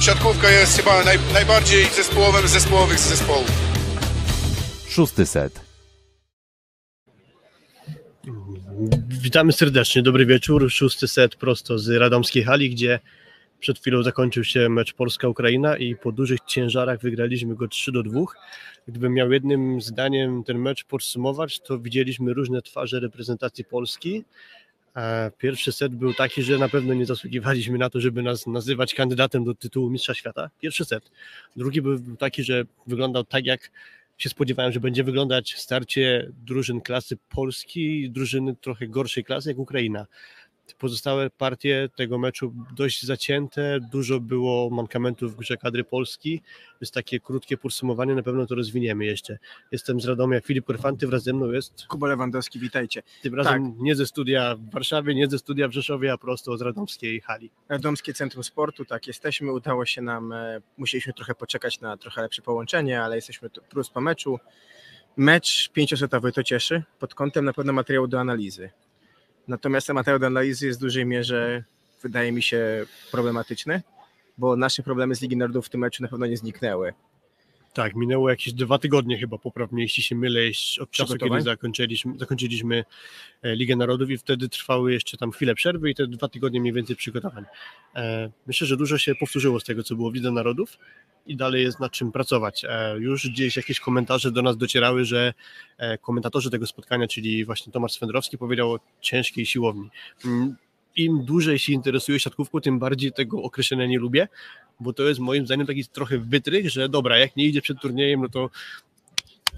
Siatkówka jest chyba naj, najbardziej zespołowym z zespołowych z zespołów. Szósty set. Witamy serdecznie, dobry wieczór. Szósty set prosto z radomskiej hali, gdzie przed chwilą zakończył się mecz Polska-Ukraina i po dużych ciężarach wygraliśmy go 3 do 2. Gdybym miał jednym zdaniem ten mecz podsumować, to widzieliśmy różne twarze reprezentacji Polski. Pierwszy set był taki, że na pewno nie zasługiwaliśmy na to, żeby nas nazywać kandydatem do tytułu Mistrza Świata. Pierwszy set. Drugi był taki, że wyglądał tak, jak się spodziewałem, że będzie wyglądać starcie drużyn klasy Polski, drużyny trochę gorszej klasy jak Ukraina pozostałe partie tego meczu dość zacięte, dużo było mankamentów w grze kadry Polski, jest takie krótkie podsumowanie, na pewno to rozwiniemy jeszcze. Jestem z Radomia, Filip Korfanty, wraz ze mną jest... Kuba Lewandowski, witajcie. Tym razem tak. nie ze studia w Warszawie, nie ze studia w Rzeszowie, a prosto z radomskiej hali. Radomskie Centrum Sportu, tak, jesteśmy, udało się nam, e, musieliśmy trochę poczekać na trochę lepsze połączenie, ale jesteśmy tu plus po meczu. Mecz pięciosetowy to cieszy, pod kątem na pewno materiału do analizy. Natomiast temat do analizy jest w dużej mierze, wydaje mi się, problematyczny, bo nasze problemy z Ligi Narodów w tym meczu na pewno nie zniknęły. Tak, minęło jakieś dwa tygodnie chyba poprawnie, jeśli się mylę, od czasu, kiedy zakończyliśmy, zakończyliśmy e, Ligę Narodów i wtedy trwały jeszcze tam chwilę przerwy i te dwa tygodnie mniej więcej przygotowań. E, myślę, że dużo się powtórzyło z tego, co było w Lidze Narodów i dalej jest nad czym pracować. E, już gdzieś jakieś komentarze do nas docierały, że komentatorzy tego spotkania, czyli właśnie Tomasz Swędrowski powiedział o ciężkiej siłowni. Im dłużej się interesuję siatkówką, tym bardziej tego określenia nie lubię, bo to jest moim zdaniem taki trochę wytrych, że dobra, jak nie idzie przed turniejem, no to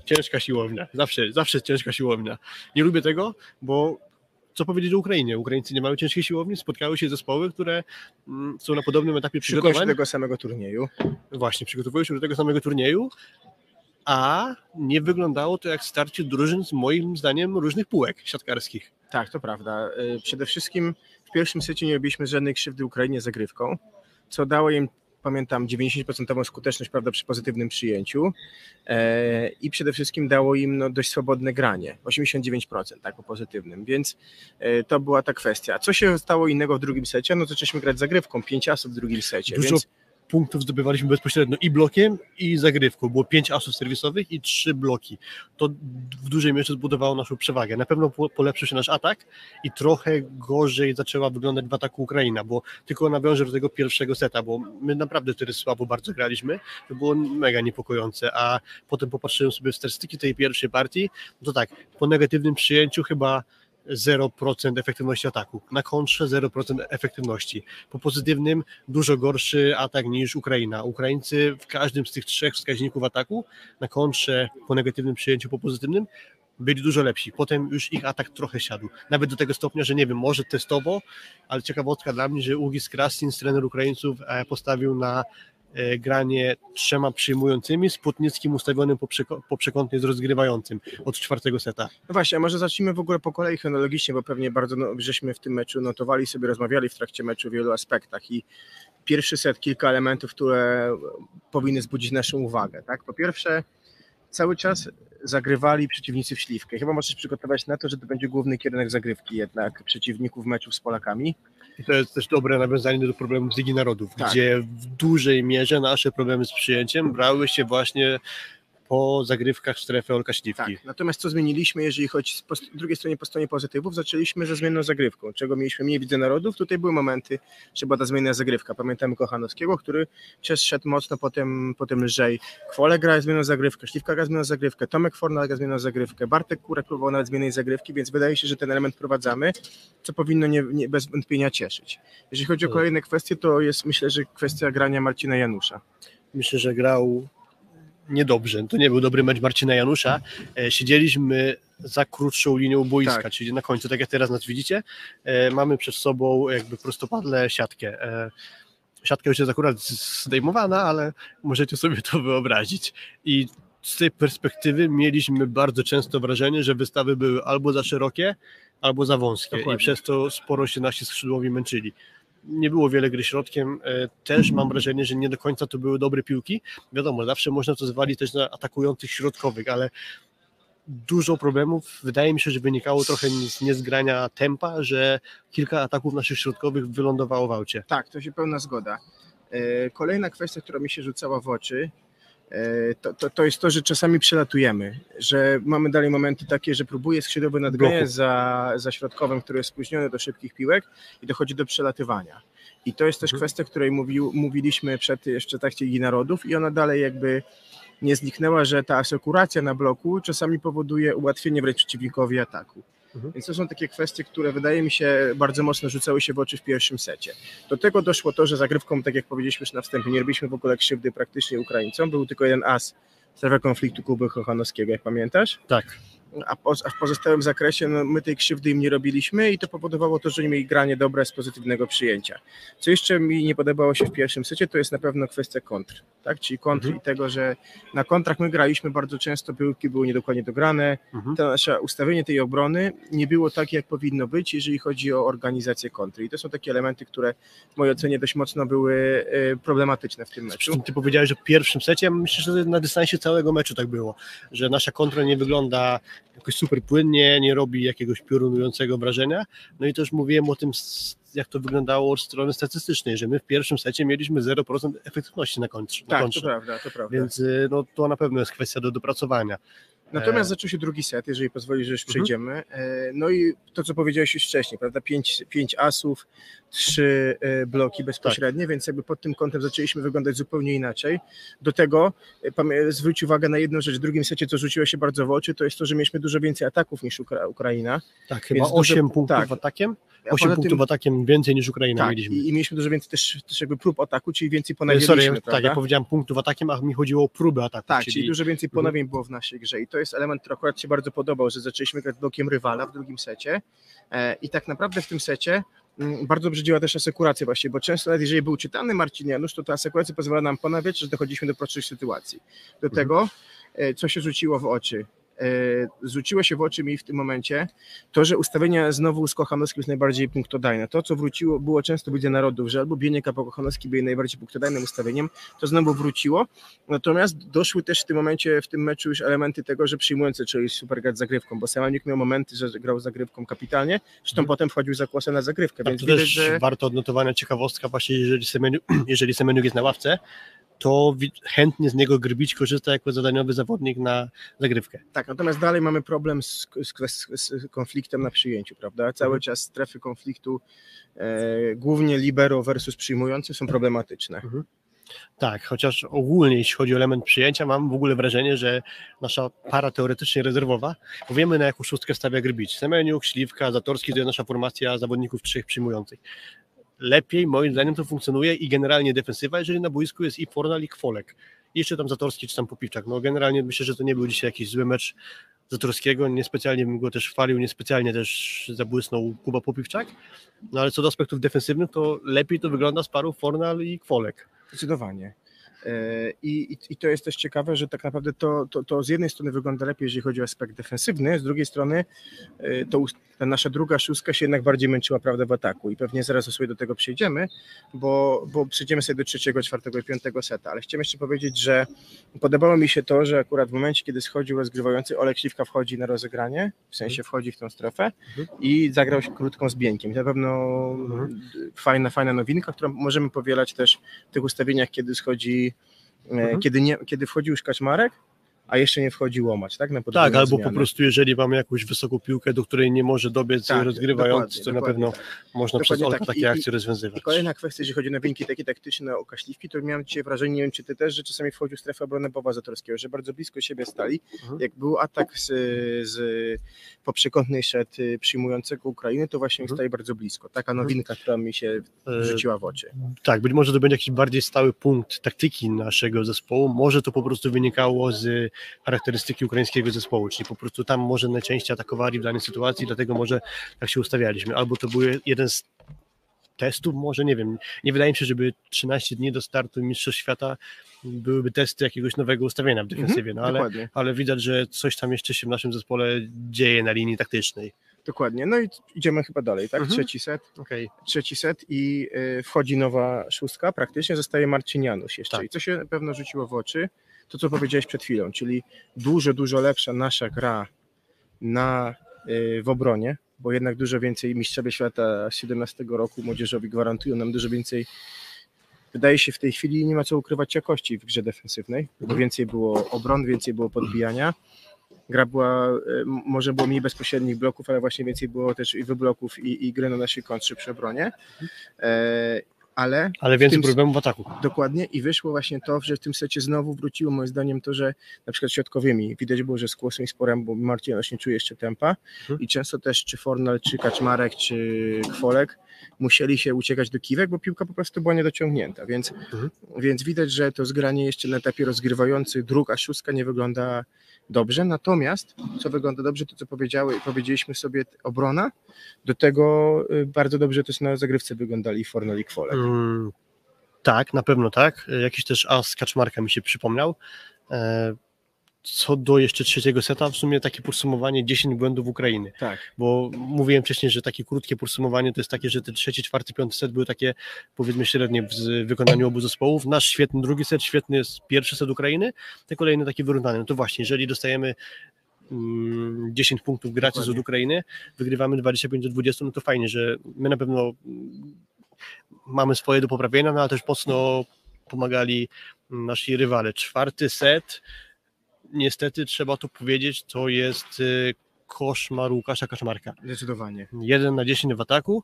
ciężka siłownia, zawsze, zawsze ciężka siłownia. Nie lubię tego, bo co powiedzieć o Ukrainie? Ukraińcy nie mają ciężkiej siłowni, spotkały się zespoły, które mm, są na podobnym etapie przygotowań. Przygotowują się do tego samego turnieju. Właśnie, przygotowują się do tego samego turnieju, a nie wyglądało to jak starcie drużyn z moim zdaniem różnych półek siatkarskich. Tak, to prawda. Y, przede wszystkim w pierwszym secie nie robiliśmy żadnej krzywdy Ukrainie zagrywką, co dało im pamiętam, 90% skuteczność prawda, przy pozytywnym przyjęciu e, i przede wszystkim dało im no, dość swobodne granie, 89% tak, po pozytywnym, więc e, to była ta kwestia. Co się stało innego w drugim secie? No zaczęliśmy grać zagrywką, 5 asów w drugim secie. Dużo więc punktów zdobywaliśmy bezpośrednio i blokiem, i zagrywką. Było pięć asów serwisowych i trzy bloki. To w dużej mierze zbudowało naszą przewagę. Na pewno polepszył się nasz atak i trochę gorzej zaczęła wyglądać w ataku Ukraina, bo tylko nawiążę do tego pierwszego seta, bo my naprawdę wtedy słabo bardzo graliśmy. To było mega niepokojące, a potem popatrzyłem sobie w statystyki tej pierwszej partii, to tak, po negatywnym przyjęciu chyba 0% efektywności ataku. Na kontrze 0% efektywności. Po pozytywnym dużo gorszy atak niż Ukraina. Ukraińcy w każdym z tych trzech wskaźników ataku, na kontrze po negatywnym przyjęciu, po pozytywnym, byli dużo lepsi. Potem już ich atak trochę siadł. Nawet do tego stopnia, że nie wiem, może testowo, ale ciekawostka dla mnie, że Ugis Krastin, trener Ukraińców, e, postawił na granie trzema przyjmującymi, z Płotnickim ustawionym po, przeko- po przekątnie z rozgrywającym od czwartego seta. No właśnie, a może zacznijmy w ogóle po kolei chronologicznie, bo pewnie bardzo no, żeśmy w tym meczu notowali sobie, rozmawiali w trakcie meczu o wielu aspektach i pierwszy set, kilka elementów, które powinny zbudzić naszą uwagę. Tak? Po pierwsze, cały czas zagrywali przeciwnicy w śliwkę. Chyba możesz przygotować na to, że to będzie główny kierunek zagrywki jednak przeciwników meczów z Polakami. I to jest też dobre nawiązanie do problemów z Ligi Narodów, tak. gdzie w dużej mierze nasze problemy z przyjęciem brały się właśnie po zagrywkach strefy Olka Śliwki. Tak. Natomiast co zmieniliśmy, jeżeli chodzi po drugiej stronie po stronie pozytywów, zaczęliśmy ze zmienną zagrywką, czego mieliśmy mniej widzę narodów. Tutaj były momenty, że była ta zmienna zagrywka. Pamiętamy Kochanowskiego, który szedł mocno, potem, potem lżej. Kwole gra zmienną zagrywkę, Śliwka gra zmienną zagrywkę, Tomek Forna gra zmienną zagrywkę, Bartek Kurek próbował nawet zmiennej zagrywki, więc wydaje się, że ten element wprowadzamy, co powinno nie, nie, bez wątpienia cieszyć. Jeżeli chodzi o hmm. kolejne kwestie, to jest myślę, że kwestia grania Marcina Janusza. Myślę, że grał niedobrze. To nie był dobry mecz Marcina Janusza. E, siedzieliśmy za krótszą linią boiska, tak. czyli na końcu, tak jak teraz nas widzicie, e, mamy przed sobą jakby prostopadle siatkę. E, siatka już jest akurat zdejmowana, ale możecie sobie to wyobrazić. I z tej perspektywy mieliśmy bardzo często wrażenie, że wystawy były albo za szerokie, albo za wąskie Dokładnie. i przez to sporo się nasi skrzydłowi męczyli nie było wiele gry środkiem. E, też mam wrażenie, że nie do końca to były dobre piłki. Wiadomo, zawsze można to zwalić też na atakujących środkowych, ale dużo problemów, wydaje mi się, że wynikało trochę z niezgrania tempa, że kilka ataków naszych środkowych wylądowało w aucie. Tak, to się pełna zgoda. E, Kolejna kwestia, która mi się rzucała w oczy, to, to, to jest to, że czasami przelatujemy, że mamy dalej momenty takie, że próbuje skrzydłowy nadgoniać Bloku. za, za środkowym, który jest spóźniony do szybkich piłek i dochodzi do przelatywania. I to jest też Mhm. kwestia, której mówił, mówiliśmy przed jeszcze trakcie Ligi Narodów i ona dalej jakby nie zniknęła, że ta asekuracja na bloku czasami powoduje ułatwienie wręcz przeciwnikowi ataku. Mhm. Więc to są takie kwestie, które wydaje mi się bardzo mocno rzucały się w oczy w pierwszym secie. Do tego doszło to, że zagrywką, tak jak powiedzieliśmy już na wstępie, nie robiliśmy w ogóle krzywdy praktycznie Ukraińcom. Był tylko jeden as w strefie konfliktu Kuby Kochanowskiego, jak pamiętasz? Tak. A, po, a w pozostałym zakresie no, my tej krzywdy im nie robiliśmy i to powodowało to, że oni mieli granie dobre z pozytywnego przyjęcia. Co jeszcze mi nie podobało się w pierwszym secie, to jest na pewno kwestia kontr. Tak? Czyli kontr Mhm. i tego, że na kontrach my graliśmy bardzo często, piłki były niedokładnie dograne, Mhm. to nasze ustawienie tej obrony nie było takie, jak powinno być, jeżeli chodzi o organizację kontry. I to są takie elementy, które w mojej ocenie dość mocno były e, problematyczne w tym meczu. ty powiedziałeś, że w pierwszym secie, ja myślę, że na dystansie całego meczu tak było, że nasza kontra nie wygląda jakoś super płynnie, nie robi jakiegoś piorunującego wrażenia. No i też mówiłem o tym, jak to wyglądało od strony statystycznej, że my w pierwszym secie mieliśmy 0% efektywności na na Tak, to kontrze. prawda, to prawda. Więc y, no, to na pewno jest kwestia do dopracowania. Natomiast E. zaczął się drugi set, jeżeli pozwolisz, że już Mhm. przejdziemy. E, No i to, co powiedziałeś już wcześniej, prawda? Pięć, pięć asów, trzy e, bloki bezpośrednie, Tak. więc jakby pod tym kątem zaczęliśmy wyglądać zupełnie inaczej. Do tego e, zwróć uwagę na jedną rzecz w drugim secie, co rzuciło się bardzo w oczy, to jest to, że mieliśmy dużo więcej ataków niż Ukra- Ukraina. Tak, chyba Więc dużo- 8 punktów tak. atakiem. A 8 poza punktów tym- atakiem więcej niż Ukraina Tak, mieliśmy. i, i mieliśmy dużo więcej też, też jakby prób ataku, czyli więcej ponawialiśmy, Sorry, prawda? tak, ja powiedziałem punktów atakiem, a mi chodziło o próby ataku. Tak, czyli, czyli dużo więcej ponowień było w naszej grze i to jest element, który akurat się bardzo podobał, że zaczęliśmy grać blokiem rywala w drugim secie e, i tak naprawdę w tym secie bardzo dobrze działa też asekuracja właśnie, bo często nawet jeżeli był czytany Marcin Janusz, to ta asekuracja pozwala nam ponawiać, że dochodziliśmy do prostszych sytuacji. Do tego, e, co się rzuciło w oczy. E, Rzuciło się w oczy mi w tym momencie to, że ustawienia znowu z Kochanowskim jest najbardziej punktodajne. To, co wróciło, było często widzę narodów, że albo Bieniek, albo Kochanowski byli najbardziej punktodajnym ustawieniem, to znowu wróciło. Natomiast doszły też w tym momencie, w tym meczu już elementy tego, że przyjmujący zaczęli super grać zagrywką, bo Semeniuk miał momenty, że grał zagrywką kapitalnie, zresztą Mhm. potem wchodził za kłosem na zagrywkę, Tak, więc to widać, też że... warto odnotowania ciekawostka właśnie, jeżeli Semeniuk, jeżeli Semeniuk jest na ławce, to chętnie z niego Grbić korzysta jako zadaniowy zawodnik na zagrywkę. Tak, natomiast dalej mamy problem z, z, z, konfliktem na przyjęciu, prawda? Cały Mhm. czas strefy konfliktu, e, głównie libero versus przyjmujący są problematyczne. Tak, chociaż ogólnie jeśli chodzi o element przyjęcia, mam w ogóle wrażenie, że nasza para teoretycznie rezerwowa, bo wiemy na jaką szóstkę stawia Grbić. Semeniuk, Śliwka, Zatorski to jest nasza formacja zawodników trzech przyjmujących. Lepiej moim zdaniem to funkcjonuje i generalnie defensywa, jeżeli na boisku jest i Fornal i Kwolek. Jeszcze tam Zatorski czy tam Popiwczak. No generalnie myślę, że to nie był dzisiaj jakiś zły mecz Zatorskiego, niespecjalnie bym go też chwalił, niespecjalnie też zabłysnął Kuba Popiwczak, no ale co do aspektów defensywnych, to lepiej to wygląda z paru Fornal i Kwolek. Zdecydowanie. E, I, i, I to jest też ciekawe, że tak naprawdę to, to, to z jednej strony wygląda lepiej, jeżeli chodzi o aspekt defensywny, z drugiej strony e, to ta nasza druga szóstka się jednak bardziej męczyła prawda, w ataku i pewnie zaraz sobie do tego przejdziemy, bo, bo przejdziemy sobie do trzeciego, czwartego i piątego seta, ale chciałem jeszcze powiedzieć, że podobało mi się to, że akurat w momencie, kiedy schodził rozgrywający, Olek Śliwka wchodzi na rozegranie, w sensie wchodzi w tą strefę Mhm. i zagrał się krótką z Bieńkiem. To na pewno Mhm. fajna, fajna nowinka, którą możemy powielać też w tych ustawieniach, kiedy schodzi, Mhm. kiedy, nie, kiedy wchodził już Kaczmarek, a jeszcze nie wchodzi Łomacz, tak? Na Tak, albo po prostu jeżeli mamy jakąś wysoką piłkę, do której nie może dobiec Tak, rozgrywający, to na pewno tak. można Dokładnie przez tak. takie I- akcje I rozwiązywać. kolejna kwestia, jeżeli chodzi o nowinki takie taktyczne okaśliwki, to miałem dzisiaj wrażenie, nie wiem czy ty też, że czasami wchodził w strefę obrony Boba Zatorskiego, że bardzo blisko siebie stali. Mhm. Jak był atak z, z po przekątnej szedł y, przyjmującego Ukrainy, to właśnie Mhm. stali bardzo blisko. Taka nowinka, która mi się E, rzuciła w oczy. Tak, być może to będzie jakiś bardziej stały punkt taktyki naszego zespołu. Może to po prostu wynikało z charakterystyki ukraińskiego zespołu, czyli po prostu tam może najczęściej atakowali w danej sytuacji, dlatego może tak się ustawialiśmy. Albo to był jeden z testów, może nie wiem. Nie wydaje mi się, żeby 13 dni do startu Mistrzostw Świata byłyby testy jakiegoś nowego ustawienia w defensywie, no ale, Dokładnie. ale widać, że coś tam jeszcze się w naszym zespole dzieje na linii taktycznej. Dokładnie. No i idziemy chyba dalej, tak? Mhm. Trzeci set. Okej. trzeci set i y, wchodzi nowa szóstka, praktycznie zostaje Marcin Janusz jeszcze. Tak. I co się pewno rzuciło w oczy, to co powiedziałeś przed chwilą, czyli dużo, dużo lepsza nasza gra na, y, w obronie, bo jednak dużo więcej mistrzowie świata z 17 roku młodzieżowi gwarantują nam dużo więcej. Wydaje się w tej chwili nie ma co ukrywać jakości w grze defensywnej, bo Mhm. więcej było obron, więcej było podbijania. Gra była, y, może było mniej bezpośrednich bloków, ale właśnie więcej było też i wybloków i, i gry na naszej kontrze przy obronie. E, ale Ale więcej problemów w ataku. Dokładnie i wyszło właśnie to, że w tym secie znowu wróciło moim zdaniem to, że na przykład środkowymi widać było, że z Kłosem i Sporem, bo Marcinosz nie czuje jeszcze tempa Mhm. i często też czy Fornal, czy Kaczmarek, czy Kwolek musieli się uciekać do kiwek, bo piłka po prostu była niedociągnięta, więc, Mhm. więc widać, że to zgranie jeszcze na etapie rozgrywający druga, szóstka nie wygląda dobrze, natomiast co wygląda dobrze, to co powiedziały, powiedzieliśmy sobie obrona, do tego y, bardzo dobrze to na zagrywce wyglądali Fornal i Kwolek. Mm, tak, na pewno tak. E, Jakiś też as Kaczmarka mi się przypomniał. Co do jeszcze trzeciego seta, w sumie takie podsumowanie 10 błędów Ukrainy. Tak. Bo mówiłem wcześniej, że takie krótkie podsumowanie to jest takie, że ten trzeci, czwarty, piąty set były takie powiedzmy średnie w z- wykonaniu obu zespołów. Nasz świetny drugi set, świetny jest pierwszy set Ukrainy, te kolejne takie wyrównane. No to właśnie, jeżeli dostajemy mm, 10 punktów gratis od Dokładnie. Ukrainy, wygrywamy 25 do 20, no to fajnie, że my na pewno mm, mamy swoje do poprawienia, no ale też mocno pomagali nasi rywale. Czwarty set, niestety trzeba to powiedzieć, to jest y, koszmar Łukasza Kaczmarka. Zdecydowanie. 1 na 10 w ataku,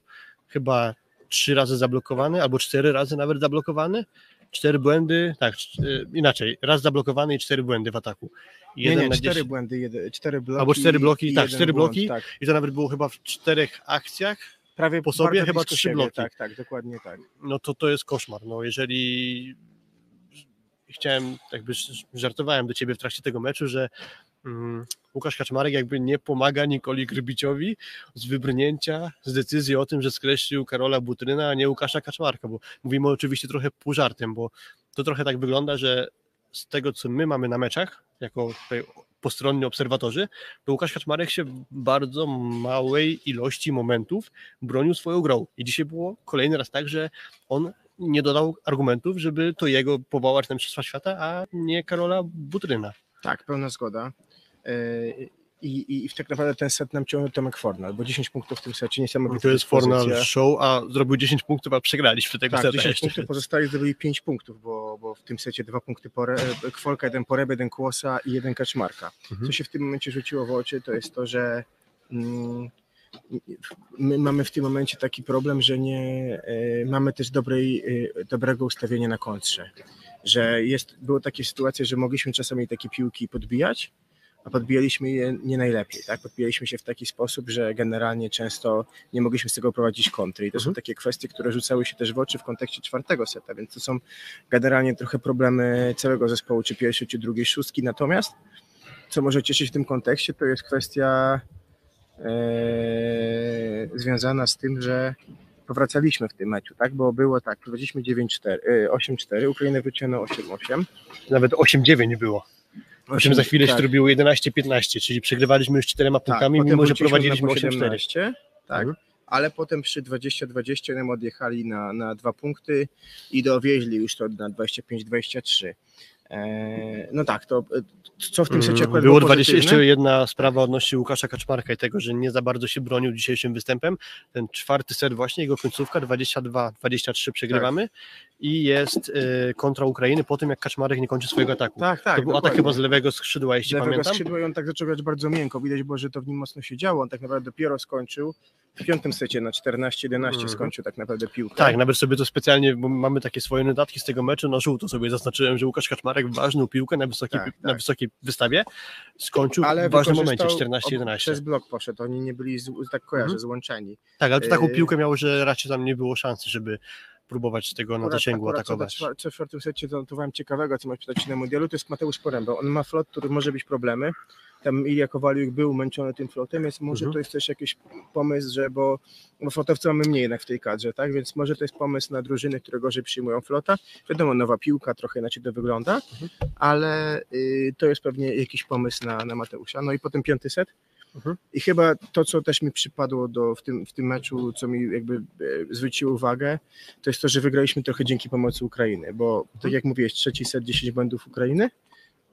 chyba trzy razy zablokowany, albo cztery razy nawet zablokowany. Cztery błędy, tak, y, inaczej, raz zablokowany i cztery błędy w ataku. Nie, Jeden nie, na cztery 10. błędy, jeden, cztery bloki. Albo cztery bloki, i tak, jeden cztery błąd, bloki. Tak, I to nawet było chyba w czterech akcjach, prawie po sobie chyba trzy bloki. Tak, tak, dokładnie tak. no to to jest koszmar. No jeżeli chciałem, jakby żartowałem do ciebie w trakcie tego meczu, że mm, Łukasz Kaczmarek jakby nie pomaga Nikoli Grybiciowi z wybrnięcia, z decyzji o tym, że skreślił Karola Butryna, a nie Łukasza Kaczmarka, bo mówimy oczywiście trochę pół żartem, bo to trochę tak wygląda, że z tego, co my mamy na meczach, jako tutaj postronni obserwatorzy, to Łukasz Kaczmarek się w bardzo małej ilości momentów bronił swoją grą. I dzisiaj było kolejny raz tak, że on nie dodał argumentów, żeby to jego powołać na Mistrzostwa Świata, a nie Karola Butryna. Tak, pełna zgoda. Yy, I, I tak naprawdę ten set nam ciągnął Tomek Fornal, bo 10 punktów w tym secie, niesamowita To jest Fornal. Show, a zrobił 10 punktów, a przegraliśmy tego Tak, seta 10 jeszcze. punktów, pozostali zdobyli 5 punktów, bo, bo w tym secie dwa punkty pore, Kwolka, jeden Poreb, jeden Kłosa i jeden Kaczmarka. Mhm. Co się w tym momencie rzuciło w oczy, to jest to, że mm, my mamy w tym momencie taki problem, że nie e, mamy też dobrej, e, dobrego ustawienia na kontrze. Że jest, było takie sytuacje, że mogliśmy czasami takie piłki podbijać, a podbijaliśmy je nie najlepiej. Tak? Podbijaliśmy się w taki sposób, że generalnie często nie mogliśmy z tego prowadzić kontry. I to są Mhm. takie kwestie, które rzucały się też w oczy w kontekście czwartego seta, więc to są generalnie trochę problemy całego zespołu, czy pierwszej, czy drugiej szóstki. Natomiast co może cieszyć w tym kontekście, to jest kwestia związana z tym, że powracaliśmy w tym meczu, tak? Bo było tak, prowadziliśmy 9-4, e, 8-4, Ukrainę wyciągnął 8-8. Nawet 8-9 było. Potem za chwilę się tak, robiło 11-15, czyli przegrywaliśmy już czterema tak, punktami, potem mimo że prowadziliśmy na po 8-4. 17, tak. Mhm. Ale potem przy 20-20 nam odjechali na, na dwa punkty i dowieźli już to na 25-23. E, no tak, to e, co w tym secie Mm, akurat Było było 20, pozytywne? jeszcze jedna sprawa odnośnie Łukasza Kaczmarka i tego, że nie za bardzo się bronił dzisiejszym występem. Ten czwarty set właśnie, jego końcówka 22-23 przegrywamy i jest y, kontra Ukrainy po tym, jak Kaczmarek nie kończy swojego ataku. Tak, tak. to był atak dokładnie. chyba z lewego skrzydła, jeśli lewego pamiętam. skrzydła i on tak zaczął grać bardzo miękko. Widać było, że to w nim mocno się działo. On tak naprawdę dopiero skończył. W piątym secie na 14-11 Mhm. skończył tak naprawdę piłkę. Tak, nawet sobie to specjalnie, bo mamy takie swoje notatki z tego meczu, na żółto sobie zaznaczyłem, że Łukasz Kaczmarek ważną piłkę na wysokiej, Tak, na tak. wysokiej wystawie skończył Ale w ważnym momencie, wykorzystał- ob- 14-11. Przez blok poszedł. Oni nie byli, tak kojarzę, Mhm. złączeni. Tak, ale to taką Yy. piłkę miało, że raczej tam nie było szansy, żeby próbować tego na Akurat- zasięgu akurat co do atakować. czwa- Co w czwartym secie zanotowałem ciekawego, co ma pytać na mundialu, to jest Mateusz Poręba. On ma flot, który może być problemy. Tam Ilja Kowaliuk był męczony tym flotem, więc może Mhm. to jest też jakiś pomysł, że bo, bo flotowców mamy mniej jednak w tej kadrze, tak? Więc może to jest pomysł na drużyny, które gorzej przyjmują flota. Wiadomo, nowa piłka, trochę inaczej to wygląda, Mhm. ale y, to jest pewnie jakiś pomysł na, na Mateusza. No i potem piąty set. Mhm. I chyba to, co też mi przypadło do, w, tym, w tym meczu, co mi jakby e, zwróciło uwagę, to jest to, że wygraliśmy trochę dzięki pomocy Ukrainy, bo tak Mhm. jak mówiłeś, trzeci set 10 błędów Ukrainy,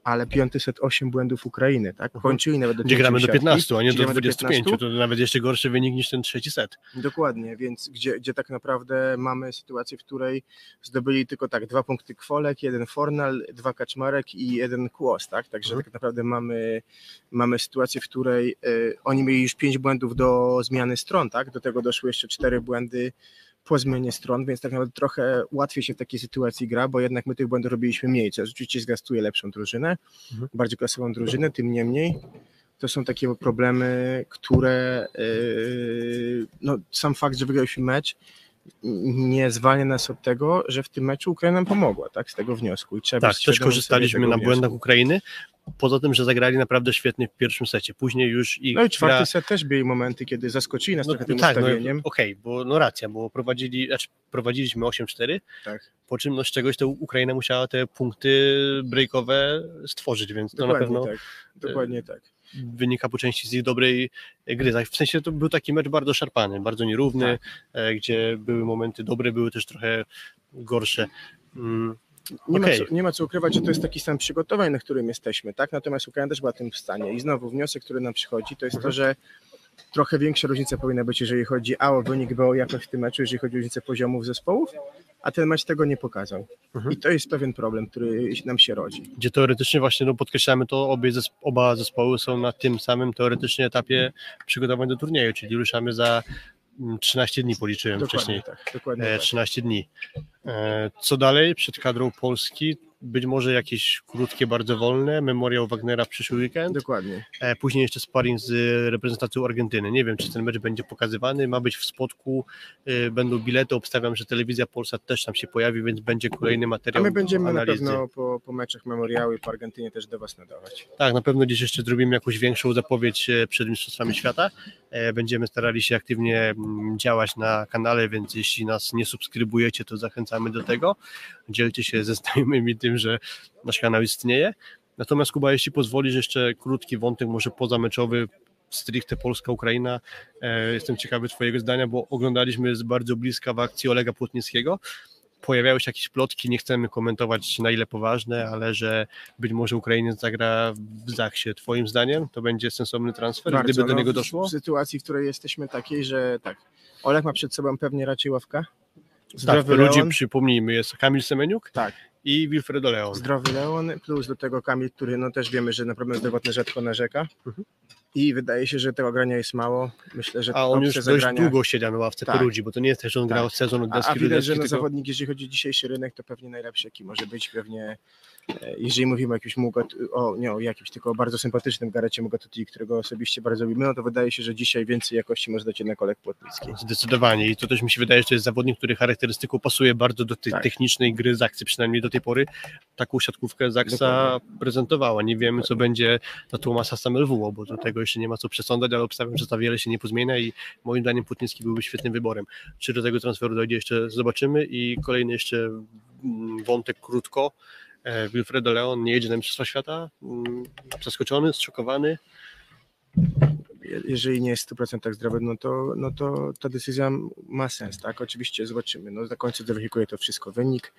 ale piąty set 8 błędów Ukrainy, tak? Kończyli nawet do Gdzie gramy do siatki, 15, a nie do gramy 25. 15. To nawet jeszcze gorszy wynik niż ten trzeci set. Dokładnie, więc gdzie, gdzie tak naprawdę mamy sytuację, w której zdobyli tylko tak dwa punkty Kwolek, jeden Fornal, dwa Kaczmarek i jeden Kłos, tak? Także Mhm. tak naprawdę mamy, mamy sytuację, w której y, oni mieli już pięć błędów do zmiany stron, tak? Do tego doszły jeszcze cztery błędy po zmianie stron, więc tak naprawdę trochę łatwiej się w takiej sytuacji gra, bo jednak my tych błędów robiliśmy mniej, co oczywiście zgastuje lepszą drużynę, Mhm. bardziej klasową drużynę, tym niemniej to są takie problemy, które yy, no, sam fakt, że wygraliśmy mecz nie zwalnia nas od tego, że w tym meczu Ukraina nam pomogła, tak, z tego wniosku. I trzeba Tak, też korzystaliśmy na tego błędach wniosku. Ukrainy. Poza tym, że zagrali naprawdę świetnie w pierwszym secie. Później już ich No i czwarty gra... set też byli momenty, kiedy zaskoczyli nas No, trochę no tym tak, no, ustawieniem. okej, bo no racja, bo prowadzili, znaczy prowadziliśmy 8-4, Tak. po czym no, z czegoś to Ukraina musiała te punkty breakowe stworzyć, więc to na pewno tak. Dokładnie tak. Wynika po części z ich dobrej gry. Tak, W sensie to był taki mecz bardzo szarpany, bardzo nierówny, Tak. e, gdzie były momenty dobre, były też trochę gorsze. Mm, Nie, Okej. ma co, nie ma co ukrywać, że to jest taki stan przygotowań, na którym jesteśmy, tak? Natomiast Ukraina też była tym w stanie. I znowu wniosek, który nam przychodzi, to jest Mhm. to, że trochę większa różnica powinna być, jeżeli chodzi a o wynik, b o jakość w tym meczu, jeżeli chodzi o różnicę poziomów zespołów, a ten mecz tego nie pokazał. Mhm. I to jest pewien problem, który nam się rodzi. gdzie teoretycznie właśnie no, podkreślamy to, obie oba zespoły są na tym samym teoretycznie etapie przygotowań do turnieju, czyli ruszamy za mm, 13 dni policzyłem wcześniej. Dokładnie tak. Dokładnie E, tak. 13 dni. E, Co dalej przed kadrą Polski? Być może jakieś krótkie, bardzo wolne, memoriał Wagnera w przyszły weekend. Dokładnie. E, Później jeszcze sparring z reprezentacją Argentyny. Nie wiem, czy ten mecz będzie pokazywany. Ma być w spotku, e, będą bilety. Obstawiam, że telewizja Polsat też tam się pojawi, więc będzie kolejny A materiał. my będziemy analizy. na pewno po, po meczach memoriały po Argentynie też do Was nadawać. Tak, na pewno gdzieś jeszcze zrobimy jakąś większą zapowiedź e, przed Mistrzostwami Świata. E, Będziemy starali się aktywnie mm, działać na kanale, więc jeśli nas nie subskrybujecie, to zachęcamy do tego. Dzielcie się ze znajomymi tym, że nasz kanał istnieje. Natomiast Kuba, jeśli pozwolisz, jeszcze krótki wątek, może pozameczowy, stricte Polska-Ukraina. E, Jestem ciekawy Twojego zdania, bo oglądaliśmy z bardzo bliska w akcji Olega Płotnickiego. Pojawiały się jakieś plotki, nie chcemy komentować na ile poważne, ale że być może Ukrainiec zagra w Zachsie. Twoim zdaniem to będzie sensowny transfer, Bardzo, gdyby do no, niego doszło? W sytuacji, w której jesteśmy takiej, że tak, Olek ma przed sobą pewnie raczej ławka. Tak, Zdrowy ludzi Leon. przypomnijmy, jest Kamil Semeniuk Tak. i Wilfredo Leon. Zdrowy Leon, plus do tego Kamil, który no też wiemy, że na problem zdrowotny rzadko narzeka. Mhm. I wydaje się, że tego grania jest mało. Myślę, że A on już dość zagrania... długo siedział na ławce Tak. po ludzi, bo to nie jest tak, że on Tak. grał sezon od A, deski a do widać, że no, tylko... zawodnik, jeżeli chodzi o dzisiejszy rynek, to pewnie najlepszy, jaki może być. Pewnie, e, jeżeli mówimy o jakimś Mugat, o nie o jakimś, tylko o bardzo sympatycznym Garecie Mugatuti, którego osobiście bardzo lubimy, no to wydaje się, że dzisiaj więcej jakości może dać jednak Olek Płotnicki. Zdecydowanie i to też mi się wydaje, że to jest zawodnik, który charakterystyką pasuje bardzo do tej Tak. technicznej gry z akcji, przynajmniej do tej pory taką siatkówkę Zaksa prezentowała. Nie wiemy, co będzie na Tomasa Samelwuło, bo do tego jeszcze nie ma co przesądzać, ale obstawiam, że za wiele się nie pozmienia i moim zdaniem Płotnicki byłby świetnym wyborem. Czy do tego transferu dojdzie jeszcze zobaczymy i kolejny jeszcze mm, wątek krótko. E, Wilfredo Leon nie jedzie na Mistrzostwa Świata. Mm, Zaskoczony, zszokowany. Je- Jeżeli nie jest w 100% zdrowy, no to, no to ta decyzja ma sens, tak? Oczywiście zobaczymy. No na końcu zweryfikuje to wszystko wynik.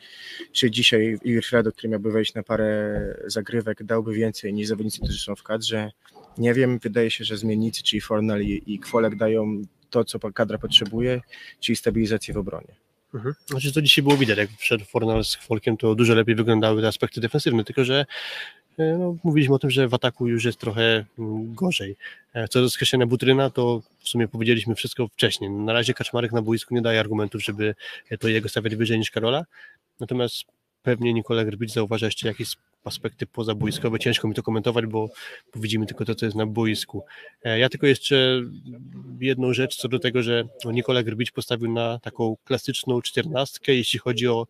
Czy dzisiaj Wilfredo, który miałby wejść na parę zagrywek, dałby więcej niż zawodnicy, którzy są w kadrze? Nie wiem. Wydaje się, że zmiennicy, czyli Fornal i, i Kwolek dają to, co kadra potrzebuje, czyli stabilizację w obronie. Mhm. Znaczy to dzisiaj było widać, jak wszedł Fornal z Folkiem, to dużo lepiej wyglądały te aspekty defensywne, tylko że no, mówiliśmy o tym, że w ataku już jest trochę mm, gorzej. E, Co do skreślenia Butryna, to w sumie powiedzieliśmy wszystko wcześniej. Na razie Kaczmarek na boisku nie daje argumentów, żeby e, to jego stawiać wyżej niż Karola, natomiast pewnie Nikola Grbicz zauważa jeszcze jakieś aspekty pozabójskowe. Ciężko mi to komentować, bo, widzimy tylko to, co jest na boisku. E, Ja tylko jeszcze jedną rzecz co do tego, że Nikola Grbicz postawił na taką klasyczną czternastkę, jeśli chodzi o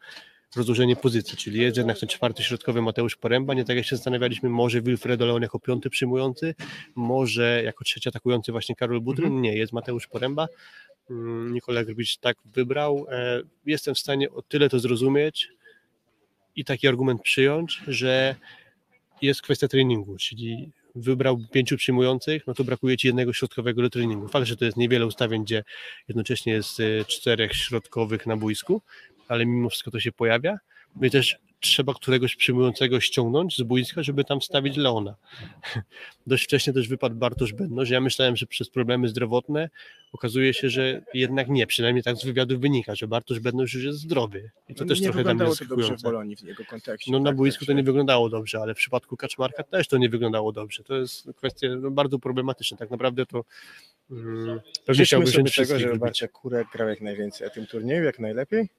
rozłożenie pozycji, czyli jest jednak ten czwarty środkowy Mateusz Poręba, nie tak jak się zastanawialiśmy, może Wilfredo Leon jako piąty przyjmujący, może jako trzeci atakujący właśnie Karol Butryn, nie, jest Mateusz Poręba, Mm, Nikola Grbicz tak wybrał, E, jestem w stanie o tyle to zrozumieć i taki argument przyjąć, że jest kwestia treningu, czyli wybrał pięciu przyjmujących, no to brakuje ci jednego środkowego do treningu. Fakt, że to jest niewiele ustawień, gdzie jednocześnie jest e, czterech środkowych na boisku, ale mimo wszystko to się pojawia. No i też trzeba któregoś przyjmującego ściągnąć z boiska, żeby tam wstawić Leona. Dość wcześnie też wypadł Bartosz Bednoż. Ja myślałem, że przez problemy zdrowotne okazuje się, że jednak nie, przynajmniej tak z wywiadu wynika, że Bartosz Bednoż już jest zdrowy. I to też nie trochę dla mnie to dobrze w. Bolonii w jego kontekście. No na tak, boisku to także- nie wyglądało dobrze, ale w przypadku Kaczmarka też to nie wyglądało dobrze. To jest kwestia no, bardzo problematyczna. Tak naprawdę to mm, pewnie chciałbym się tego, wybić. Bartek Kurek grał jak najwięcej na tym turnieju, jak najlepiej,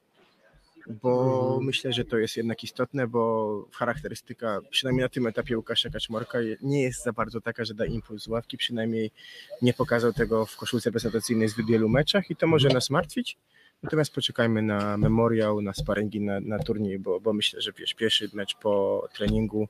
bo Mhm. myślę, że to jest jednak istotne, bo charakterystyka, przynajmniej na tym etapie Łukasza Kaczmarka je- nie jest za bardzo taka, że da impuls z ławki, przynajmniej nie pokazał tego w koszulce reprezentacyjnej w zbyt wielu meczach i to może nas martwić. Natomiast poczekajmy na memoriał, na sparingi, na, na turniej, bo, bo myślę, że wiesz, pierwszy mecz po treningu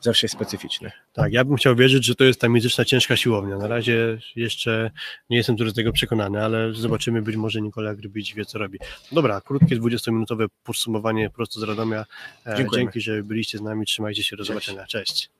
zawsze jest specyficzny. Tak, ja bym chciał wierzyć, że to jest ta mityczna ciężka siłownia. Na razie jeszcze nie jestem tu do tego przekonany, ale zobaczymy, być może Nikola Grbić wie, co robi. Dobra, krótkie 20-minutowe podsumowanie prosto z Radomia. E, Dziękujemy. Dzięki, że byliście z nami, trzymajcie się, do Cześć. zobaczenia. Cześć.